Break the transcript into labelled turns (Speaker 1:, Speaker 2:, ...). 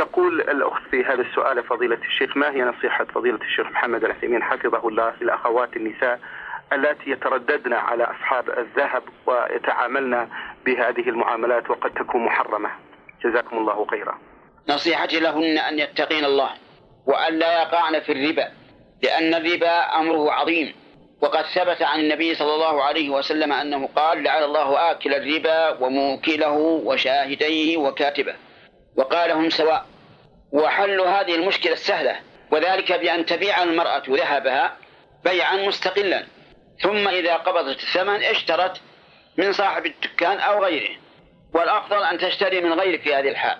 Speaker 1: تقول الأخت في هذا السؤال فضيلة الشيخ ما هي نصيحة فضيلة الشيخ محمد العثيمين حفظه الله للأخوات النساء التي يترددن على أصحاب الذهب ويتعاملن بهذه المعاملات وقد تكون محرمة؟ جزاكم الله خيرا.
Speaker 2: نصيحتي لهن أن يتقين الله وأن لا يقعن في الربا لأن الربا أمره عظيم. وقد ثبت عن النبي صلى الله عليه وسلم أنه قال لعن الله آكل الربا وموكله وشاهديه وكاتبه. وقالهم سواء. وحل هذه المشكلة سهلة وذلك بأن تبيع المرأة ذهبها بيعا مستقلا ثم إذا قبضت الثمن اشترت من صاحب الدكان أو غيره. والأفضل أن تشتري من غيرك في هذه الحال.